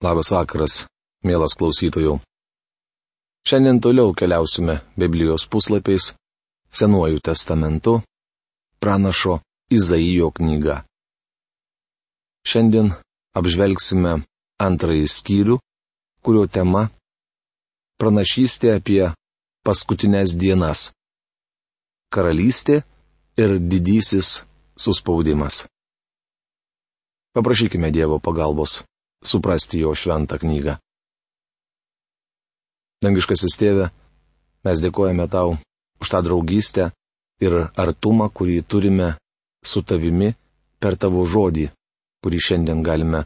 Labas vakaras, mielas klausytojų. Šiandien toliau keliausime Biblijos puslapiais Senuoju testamentu, pranašo Izaijo knyga. Šiandien apžvelgsime antrąjį skyrių, kurio tema - pranašystė apie paskutinės dienas - karalystė ir didysis suspaudimas. Paprašykime Dievo pagalbos suprasti jo šventą knygą. Dangiškasis tėve, mes dėkojame tau už tą draugystę ir artumą, kurį turime su tavimi per tavo žodį, kurį šiandien galime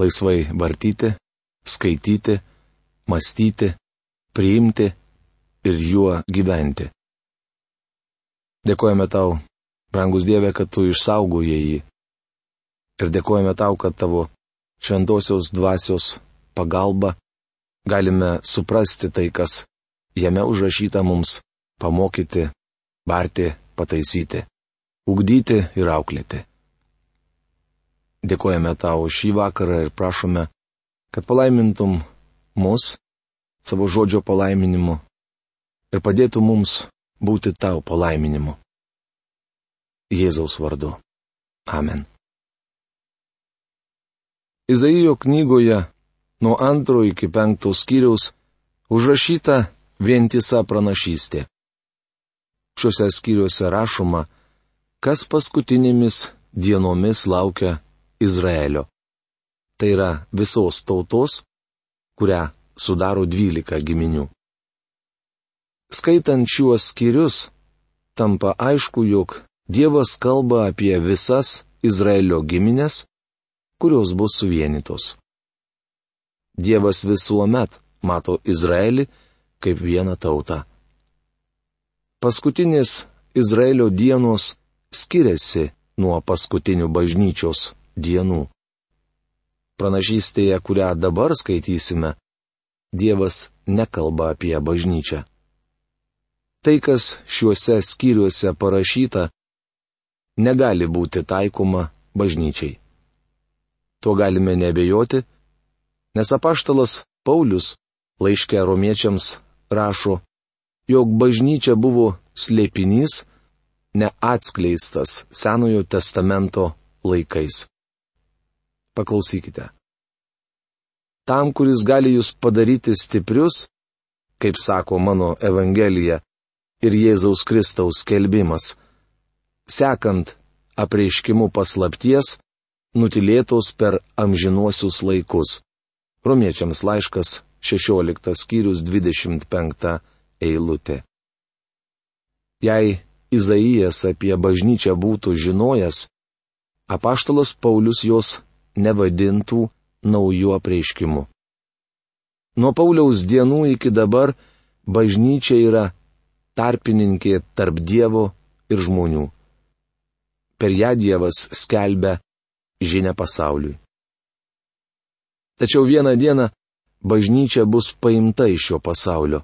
laisvai vartyti, skaityti, mąstyti, priimti ir juo gyventi. Dėkojame tau, brangus Dieve, kad tu išsaugojai jį. Ir dėkojame tau, kad tavo šventosios dvasios pagalba galime suprasti tai, kas jame užrašyta mums - pamokyti, barti, pataisyti, ugdyti ir auklėti. Dėkojame tau šį vakarą ir prašome, kad palaimintum mus savo žodžio palaiminimu ir padėtų mums būti tau palaiminimu. Jėzaus vardu. Amen. Izaijo knygoje nuo antro iki penkto skyriaus užrašyta vientisa pranašystė. Šiuose skyriuose rašoma, kas paskutinėmis dienomis laukia Izraelio. Tai yra visos tautos, kurią sudaro dvylika giminių. Skaitant šiuos skyrius, tampa aišku, jog Dievas kalba apie visas Izraelio giminės kurios bus suvienytos. Dievas visuomet mato Izraelį kaip vieną tautą. Paskutinės Izraelio dienos skiriasi nuo paskutinių bažnyčios dienų. Pranašystėje, kurią dabar skaitysime, Dievas nekalba apie bažnyčią. Tai, kas šiuose skyriuose parašyta, negali būti taikoma bažnyčiai. Tuo galime nebejoti, nes apaštalas Paulius laiške romiečiams rašo, jog bažnyčia buvo slėpinys, neatskleistas Senojo testamento laikais. Paklausykite. Tam, kuris gali jūs padaryti stiprius, kaip sako mano Evangelija ir Jėzaus Kristaus kelbimas, sekant apreiškimu paslapties, nutilėtos per amžinuosius laikus. Romiečiams laiškas 16 skyrius 25 eilutė. Jei Izaijas apie bažnyčią būtų žinojęs, apaštalas Paulius jos nevadintų naujų apreiškimų. Nuo Pauliaus dienų iki dabar bažnyčia yra tarpininkė tarp Dievo ir žmonių. Per ją Dievas skelbia žinia pasauliui. Tačiau vieną dieną bažnyčia bus paimta iš šio pasaulio.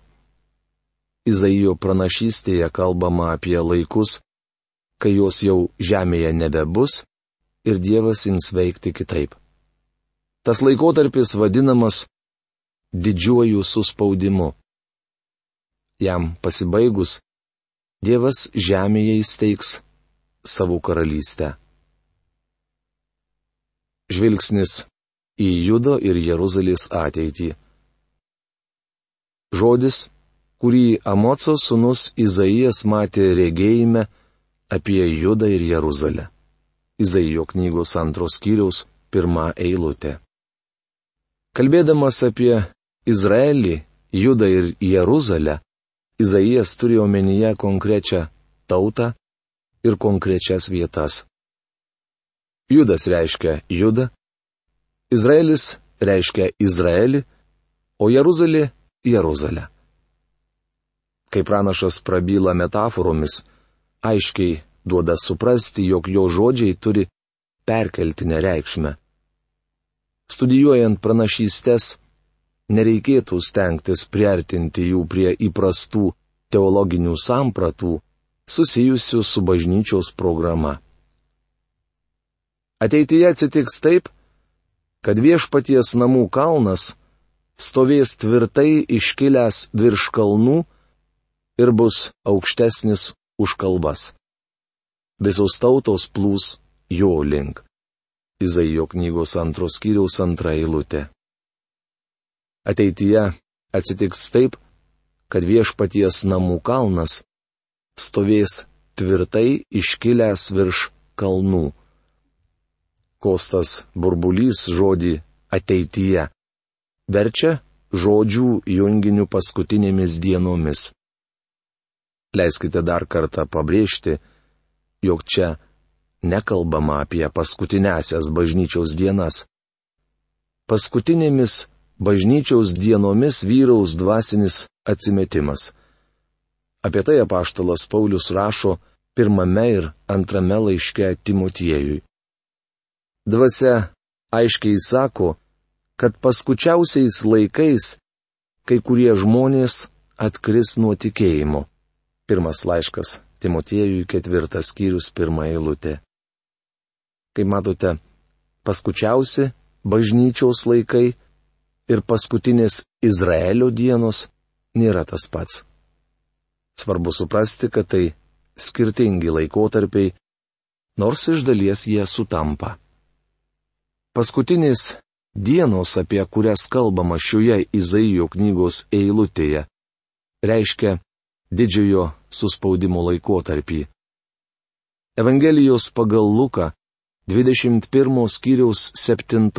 Izaijo pranašystėje kalbama apie laikus, kai jos jau žemėje nebebus ir Dievas ims veikti kitaip. Tas laikotarpis vadinamas didžiuoju suspaudimu. Jam pasibaigus, Dievas žemėje įsteigs savo karalystę. Žvilgsnis į Judo ir Jeruzalės ateitį. Žodis, kurį Amoco sūnus Izaijas matė regėjime apie Judą ir Jeruzalę. Izaijo knygos antros kiriaus pirmą eilutę. Kalbėdamas apie Izraelį, Judą ir Jeruzalę, Izaijas turėjo omenyje konkrečią tautą ir konkrečias vietas. Judas reiškia Judą, Izraelis reiškia Izraelį, o Jeruzalė - Jeruzalę. Kai pranašas prabyla metaforomis, aiškiai duoda suprasti, jog jo žodžiai turi perkeltinę reikšmę. Studijuojant pranašystės, nereikėtų stengtis priartinti jų prie įprastų teologinių sampratų susijusių su bažnyčios programa. Ateityje atsitiks taip, kad viešpaties namų kalnas stovės tvirtai iškilęs virš kalnų ir bus aukštesnis už kalbas. Visos tautos plūs jo link. Izaijo knygos antros kiriaus antra eilutė. Ateityje atsitiks taip, kad viešpaties namų kalnas stovės tvirtai iškilęs virš kalnų. Kostas burbulys žodį ateityje verčia žodžių junginių paskutinėmis dienomis. Leiskite dar kartą pabrėžti, jog čia nekalbama apie paskutinėsias bažnyčiaus dienas. Paskutinėmis bažnyčiaus dienomis vyraus dvasinis atsimetimas. Apie tai apaštalas Paulius rašo pirmame ir antrame laiške Timotiejui. Dvasia aiškiai sako, kad paskučiausiais laikais kai kurie žmonės atkris nuo tikėjimo. Pirmas laiškas Timotiejui ketvirtas skyrius pirmą eilutę. Kaip matote, paskučiausi bažnyčios laikai ir paskutinės Izraelio dienos nėra tas pats. Svarbu suprasti, kad tai skirtingi laikotarpiai, nors iš dalies jie sutampa. Paskutinės dienos, apie kurias kalbama šioje Izaijo knygos eilutėje, reiškia didžiojo suspaudimo laikotarpį. Evangelijos pagal Luką 21 skyriaus 7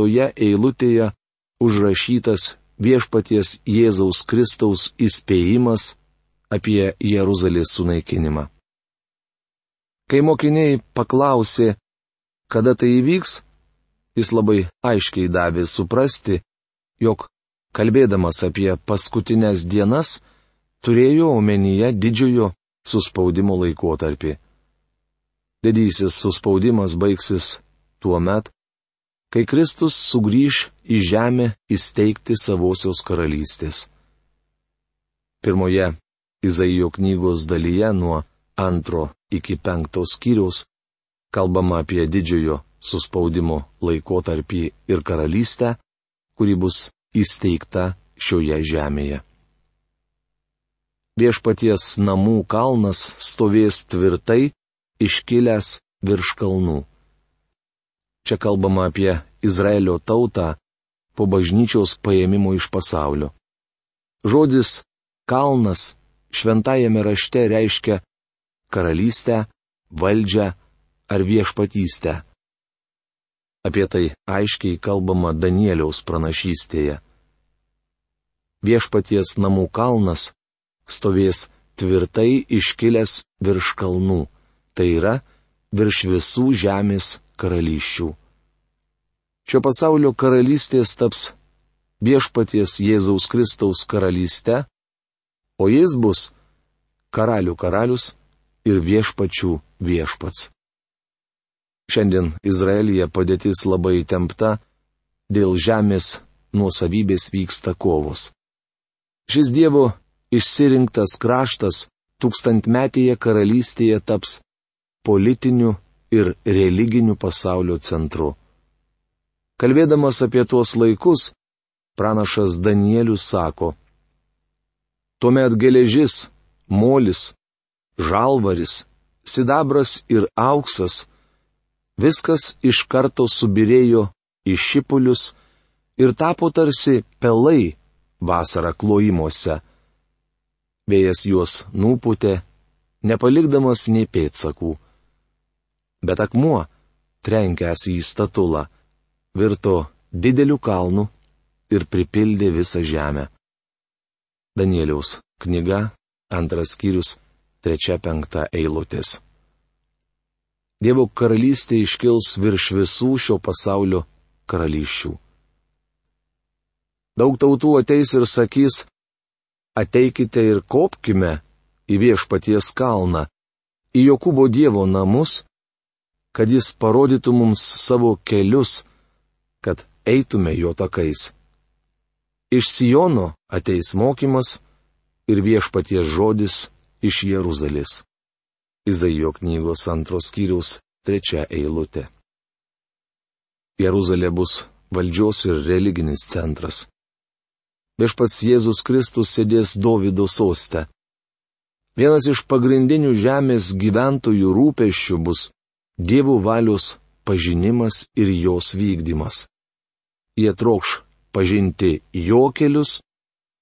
eilutėje užrašytas viešpaties Jėzaus Kristaus įspėjimas apie Jeruzalės sunaikinimą. Kai mokiniai paklausė, kada tai įvyks, jis labai aiškiai davė suprasti, jog, kalbėdamas apie paskutinės dienas, turėjo omenyje didžiojo suspaudimo laikotarpį. Didysis suspaudimas baigsis tuo met, kai Kristus sugrįž į žemę įsteigti savosios karalystės. Pirmoje Izaijo knygos dalyje nuo antro iki penktos skyriaus kalbama apie didžiojo suspaudimo laikotarpį ir karalystę, kuri bus įsteigta šioje žemėje. Viešpaties namų kalnas stovės tvirtai, iškilęs virš kalnų. Čia kalbama apie Izraelio tautą po bažnyčios paėmimo iš pasaulio. Žodis kalnas šventajame rašte reiškia karalystę, valdžią ar viešpatystę. Apie tai aiškiai kalbama Danieliaus pranašystėje. Viešpaties namų kalnas stovės tvirtai iškilęs virš kalnų, tai yra virš visų žemės karalysčių. Šio pasaulio karalystės taps viešpaties Jėzaus Kristaus karalystė, o jis bus karalių karalius ir viešpačių viešpats. Šiandien Izraelyje padėtis labai tempta, dėl žemės nuosavybės vyksta kovos. Šis Dievo išsirinktas kraštas tūkstantmetėje karalystėje taps politiniu ir religiniu pasaulio centru. Kalbėdamas apie tuos laikus, pranašas Danielius sako, Tuomet geležis, molis, žalvaris, sidabras ir auksas - viskas iš karto subirėjo į šipulius ir tapo tarsi pelai vasarą klojimuose. Vėjas juos nuputė, nepalikdamas nei pėdsakų bet akmuo, trenkęs į statulą, virto dideliu kalnu ir pripildė visą žemę. Danieliaus knyga, antras skyrius, trečia penkta eilutės. Dievo karalystė iškils virš visų šio pasaulio karalysčių. Daug tautų ateis ir sakys, ateikite ir kopkime į viešpaties kalną, į Jokūbo Dievo namus kad jis parodytų mums savo kelius, kad eitume jo takais. Iš Sijono ateis mokymas ir viešpaties žodis iš Jeruzalės. Izaijo knygos antros skyriaus trečia eilutė. Jeruzalė bus valdžios ir religinis centras. Viešpats Jėzus Kristus sėdės Dovido soste. Vienas iš pagrindinių žemės gyventojų rūpeščių bus Dievo valios pažinimas ir jos vykdymas. Jie trokš pažinti jo kelius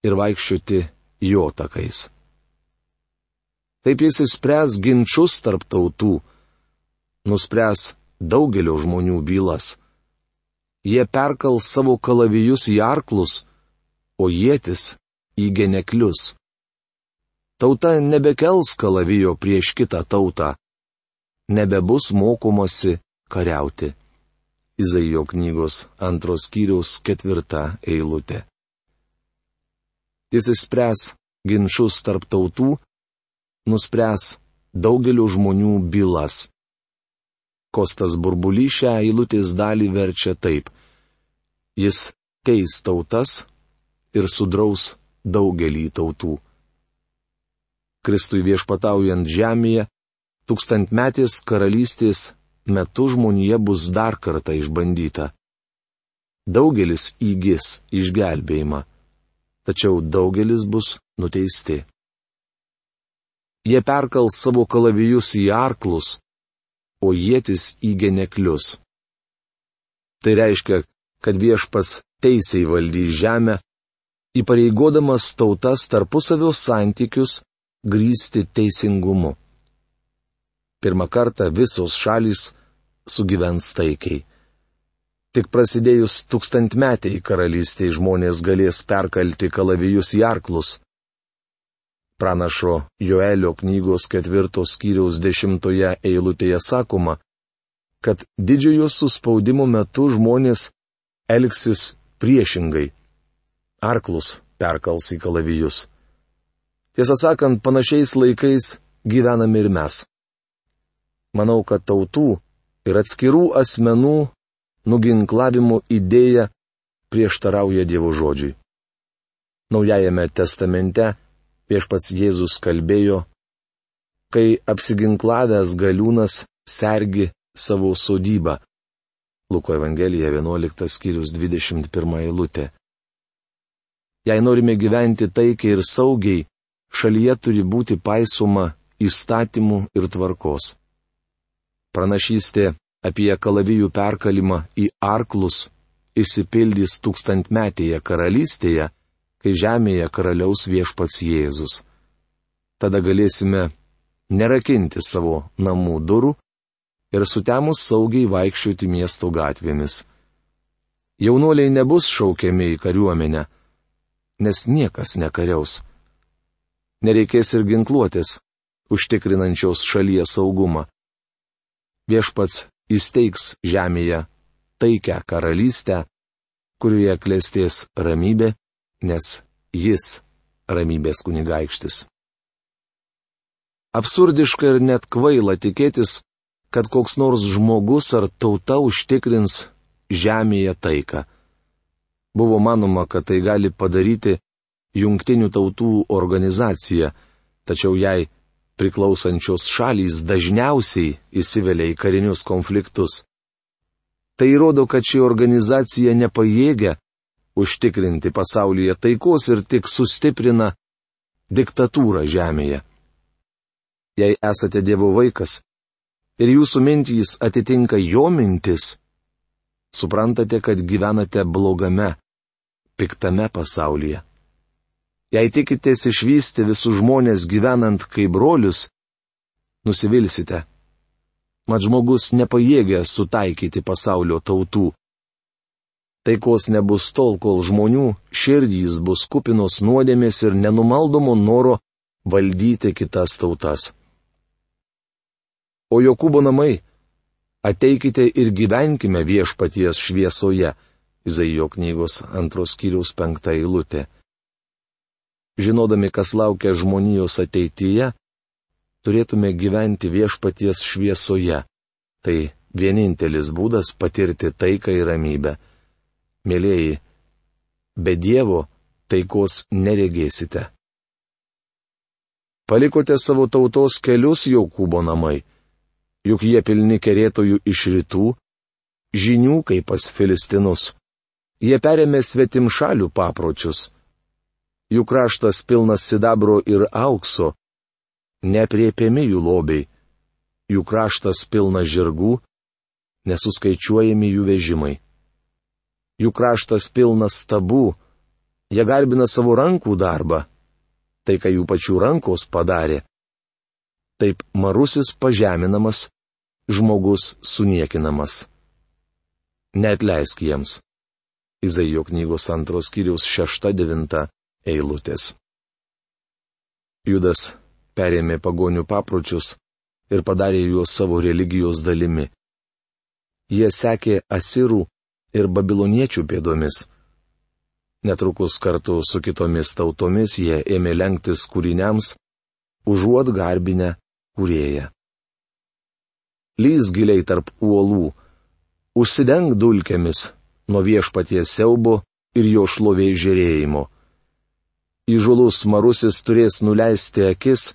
ir vaikščioti jo takais. Taip jis įspręs ginčius tarp tautų, nuspręs daugelio žmonių bylas. Jie perkal savo kalavijus į arklus, o jėtis į geneklius. Tauta nebekels kalavijo prieš kitą tautą. Nebebus mokomasi kariauti. Izaijo knygos antros kiriaus ketvirta eilutė. Jis išspręs ginčius tarp tautų, nuspręs daugelio žmonių bylas. Kostas Burbuly šią eilutės dalį verčia taip. Jis teis tautas ir sudraus daugelį tautų. Kristui viešpataujant žemėje, tūkstantmetės karalystės metu žmonija bus dar kartą išbandyta. Daugelis įgis išgelbėjimą, tačiau daugelis bus nuteisti. Jie perkal savo kalavijus į arklus, o jėtis į geneklius. Tai reiškia, kad viešpats teisiai valdys žemę, įpareigodamas tautas tarpusavio santykius grįsti teisingumu. Pirmą kartą visos šalys sugyvens taikiai. Tik prasidėjus tūkstantmetiai karalystiai žmonės galės perkalti kalavijus į arklus, Pranašo Joelio knygos ketvirtos skyriaus dešimtoje eilutėje sakoma, kad didžiojo suspaudimo metu žmonės elgsis priešingai. Arklus perkals į kalavijus. Tiesą sakant, panašiais laikais gyvename ir mes. Manau, kad tautų ir atskirų asmenų nuginklavimo idėja prieštarauja Dievo žodžiui. Naujajame testamente viešpats Jėzus kalbėjo, kai apsiginklavęs galiūnas sergi savo sodybą. Luko Evangelija 11 skyrius 21 eilutė. Jei norime gyventi taikiai ir saugiai, šalyje turi būti paisoma įstatymų ir tvarkos. Pranašystė apie kalavijų perkalimą į arklus išsipildys tūkstantmetėje karalystėje, kai žemėje karaliaus viešpats Jėzus. Tada galėsime nerakinti savo namų durų ir sutemus saugiai vaikščioti miesto gatvėmis. Jaunuoliai nebus šaukiami į kariuomenę, nes niekas nekariaus. Nereikės ir ginkluotės, užtikrinančios šalies saugumą. Viešpats įsteigs žemėje taikę karalystę, kurioje klėsties ramybė nes jis ramybės kunigaikštis. Absurdiška ir net kvaila tikėtis, kad koks nors žmogus ar tauta užtikrins žemėje taiką. Buvo manoma, kad tai gali padaryti jungtinių tautų organizacija, tačiau jai priklausančios šalys dažniausiai įsivelia į karinius konfliktus. Tai įrodo, kad ši organizacija nepajėgia užtikrinti pasaulyje taikos ir tik sustiprina diktatūrą žemėje. Jei esate Dievo vaikas ir jūsų mintys atitinka jo mintis, suprantate, kad gyvenate blogame, piktame pasaulyje. Jei tikitės išvysti visus žmonės gyvenant kaip brolius, nusivilsite. Mat žmogus nepajėgia sutaikyti pasaulio tautų. Taikos nebus tol, kol žmonių širdys bus kupinos nuodėmės ir nenumaldomo noro valdyti kitas tautas. O Jokūbo namai, ateikite ir gyvenkime viešpaties šviesoje, Izaijo knygos antros kiriaus penktą eilutę. Žinodami, kas laukia žmonijos ateityje, turėtume gyventi viešpaties šviesoje. Tai vienintelis būdas patirti taiką ir ramybę. Mėlyjeji, be Dievo taikos neregėsite. Palikote savo tautos kelius Jokūbo namai, juk jie pilni kerėtojų iš rytų, žinių kaip pas Filistinus, Jie perėmė svetim šalių papročius. Jų kraštas pilnas sidabro ir aukso, nepriepiami jų lobiai. Jų kraštas pilnas žirgų, nesuskaičiuojami jų vežimai. Jų kraštas pilnas stabų, jie garbina savo rankų darbą, tai ką jų pačių rankos padarė. Taip marusis pažeminamas, žmogus suniekinamas. Net leisk jiems. Izaijo knygos antros kiriaus šešta devinta eilutės. Judas perėmė pagonių papročius ir padarė juos savo religijos dalimi. Jie sekė asirų ir babiloniečių pėdomis. Netrukus kartu su kitomis tautomis jie ėmė lenktis kūriniams, užuot garbinę kūrėją. Lys giliai tarp uolų, užsideng dulkėmis nuo viešpaties siaubo ir jo šlovės žiūrėjimo. Įžulus marusis turės nuleisti akis,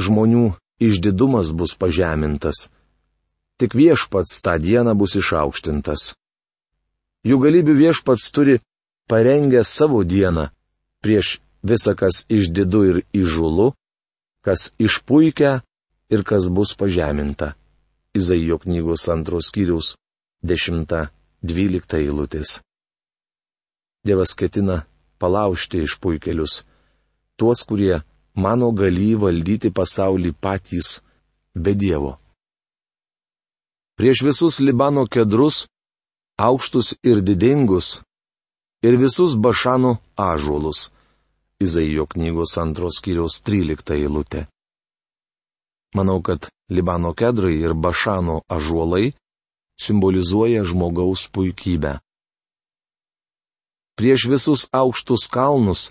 žmonių išdidumas bus pažemintas. Tik viešpats tą dieną bus išaukštintas. Jų galybių viešpats turi parengę savo dieną prieš visą, kas išdidu ir įžulu, kas išpuikia ir kas bus pažeminta. Izaijo knygos antros skyrius 10-12 eilutės. Dievas ketina palaužti išpuikelius, tuos, kurie mano gali valdyti pasaulį patys be Dievo. Prieš visus Libano kedrus, aukštus ir didingus, ir visus Bašanų ažuolus. Izaijo knygos antros kiriaus 13 eilutė. Manau, kad Libano kedrai ir Bašano ažuolai simbolizuoja žmogaus puikybę. Prieš visus aukštus kalnus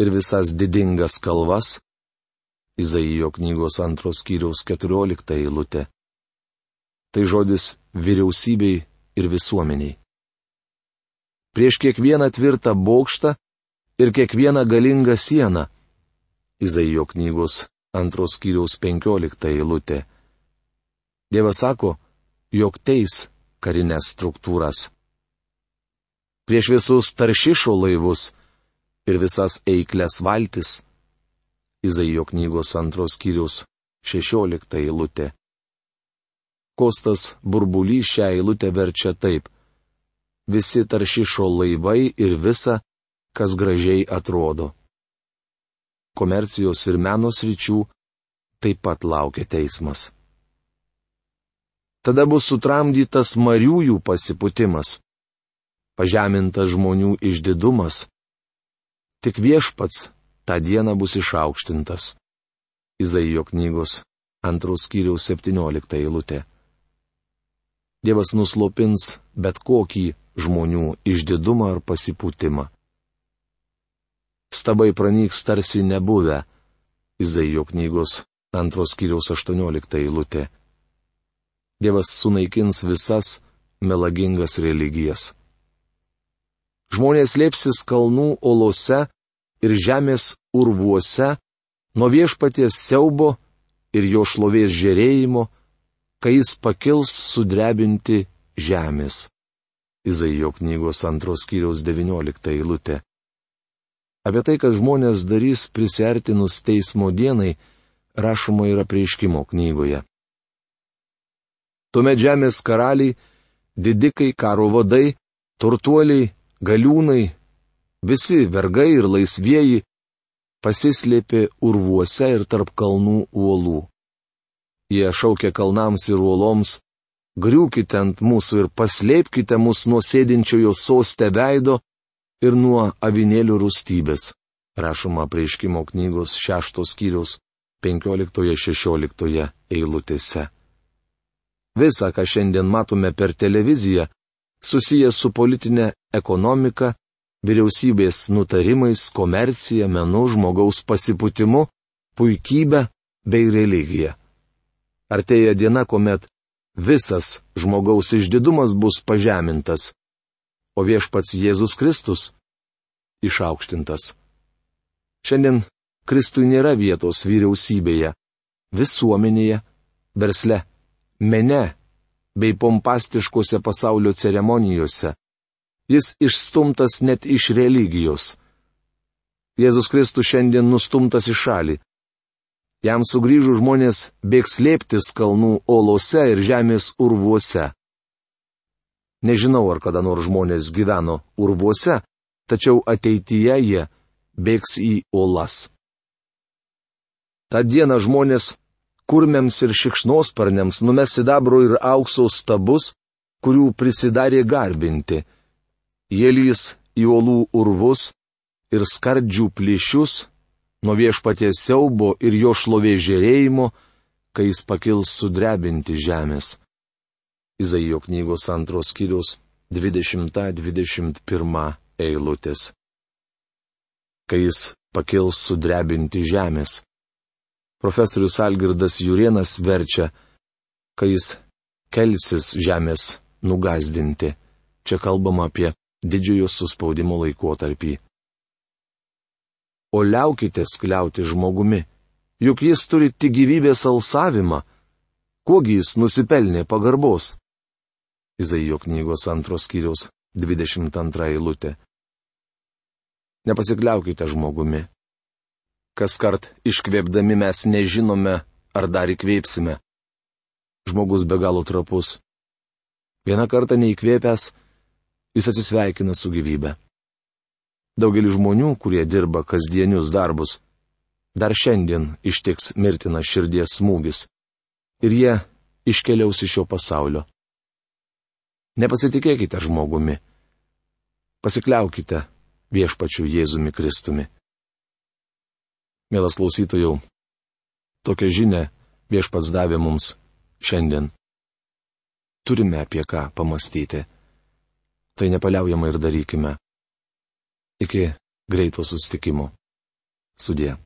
ir visas didingas kalvas Izaijo knygos antros kiriaus 14 eilutė. Tai žodis vyriausybei ir visuomeniai prieš kiekvieną tvirtą bokštą ir kiekvieną galingą sieną. Izaijo knygos antros kiriaus penkiolikta eilutė. Dievas sako, jog teis karinės struktūras. Prieš visus taršišo laivus ir visas eiklės valtis. Izaijo knygos antros kiriaus šešiolikta eilutė. Kostas burbulys šią eilutę verčia taip visi taršišo laivai ir visa, kas gražiai atrodo. Komercijos ir menos ryčių taip pat laukia teismas. Tada bus sutramdytas mariųjų pasiputimas, pažemintas žmonių išdidumas. Tik viešpats tą dieną bus išaukštintas. Izaijo knygos antros kiriaus 17 eilutė. Dievas nuslopins bet kokį žmonių išdidumą ar pasipūtimą. Stabai pranyks tarsi nebuvę. Izaijo knygos antros kiriaus 18 eilutė. Dievas sunaikins visas melagingas religijas. Žmonės lėpsis kalnų olose ir žemės urvuose nuo viešpaties siaubo ir jo šlovės žėrėjimo, kai jis pakils sudrebinti žemės. Izaijo knygos antros kiriaus 19 eilutė. Apie tai, kad žmonės darys prisertinus teismo dienai, rašoma yra prieiškimo knygoje. Tuomet žemės karaliai, didikai, karo vadai, turtuoliai, galiūnai, visi vergai ir laisvieji pasislėpė urvuose ir tarp kalnų uolų. Jie šaukė kalnams ir uoloms, griūkite ant mūsų ir paslėpkite mus nuo sėdinčiojo sostę veido ir nuo avinėlių rūstybės. Rašoma prieškimo knygos šeštos skyriaus 15-16 eilutėse. Visa, ką šiandien matome per televiziją, susijęs su politinė ekonomika, vyriausybės nutarimais, komercija, menu, žmogaus pasiputimu, puikybė bei religija. Artėja diena, kuomet visas žmogaus išdidumas bus pažemintas, o viešpats Jėzus Kristus išaukštintas. Šiandien Kristui nėra vietos vyriausybėje, visuomenėje, versle, mene bei pompastiškose pasaulio ceremonijose. Jis išstumtas net iš religijos. Jėzus Kristus šiandien nustumtas į šalį. Jam sugrįžų žmonės bėgs slėptis kalnų olose ir žemės urvuose. Nežinau, ar kada nors žmonės gyveno urvuose, tačiau ateityje jie bėgs į olas. Ta diena žmonės kurmiams ir šikšnosparniams numes sidabro ir aukso stabus, kurių prisidarė garbinti. Jie lys į uolų urvus ir skardžių plyšius, nuo viešpaties siaubo ir jo šlovė žėrėjimo, kai jis pakils sudrebinti žemės. Izaijo knygos antros skyrius 20-21 eilutės. Kai jis pakils sudrebinti žemės. Profesorius Algirdas Jurienas verčia, kai jis kelsis žemės nugazdinti. Čia kalbama apie didžiojo suspaudimo laikotarpį. O liaukitės kliauti žmogumi, juk jis turi tik gyvybės alsavimą, kuogi jis nusipelnė pagarbos. Izaijo knygos antros skyriaus 22 eilutė. Nepasikliaukite žmogumi, kas kart iškvėpdami mes nežinome, ar dar įkvėpsime. Žmogus be galo trapus. Vieną kartą neįkvėpęs, jis atsisveikina su gyvybe. Daugelis žmonių, kurie dirba kasdienius darbus, dar šiandien ištiks mirtinas širdies smūgis. Ir jie iškeliaus iš šio pasaulio. Nepasitikėkite žmogumi. Pasikliaukite viešpačiu Jėzumi Kristumi. Mielas klausytojų, tokią žinę viešpats davė mums šiandien. Turime apie ką pamastyti. Tai nepaliaujama ir darykime. Iki greito sustikimo. Sudė.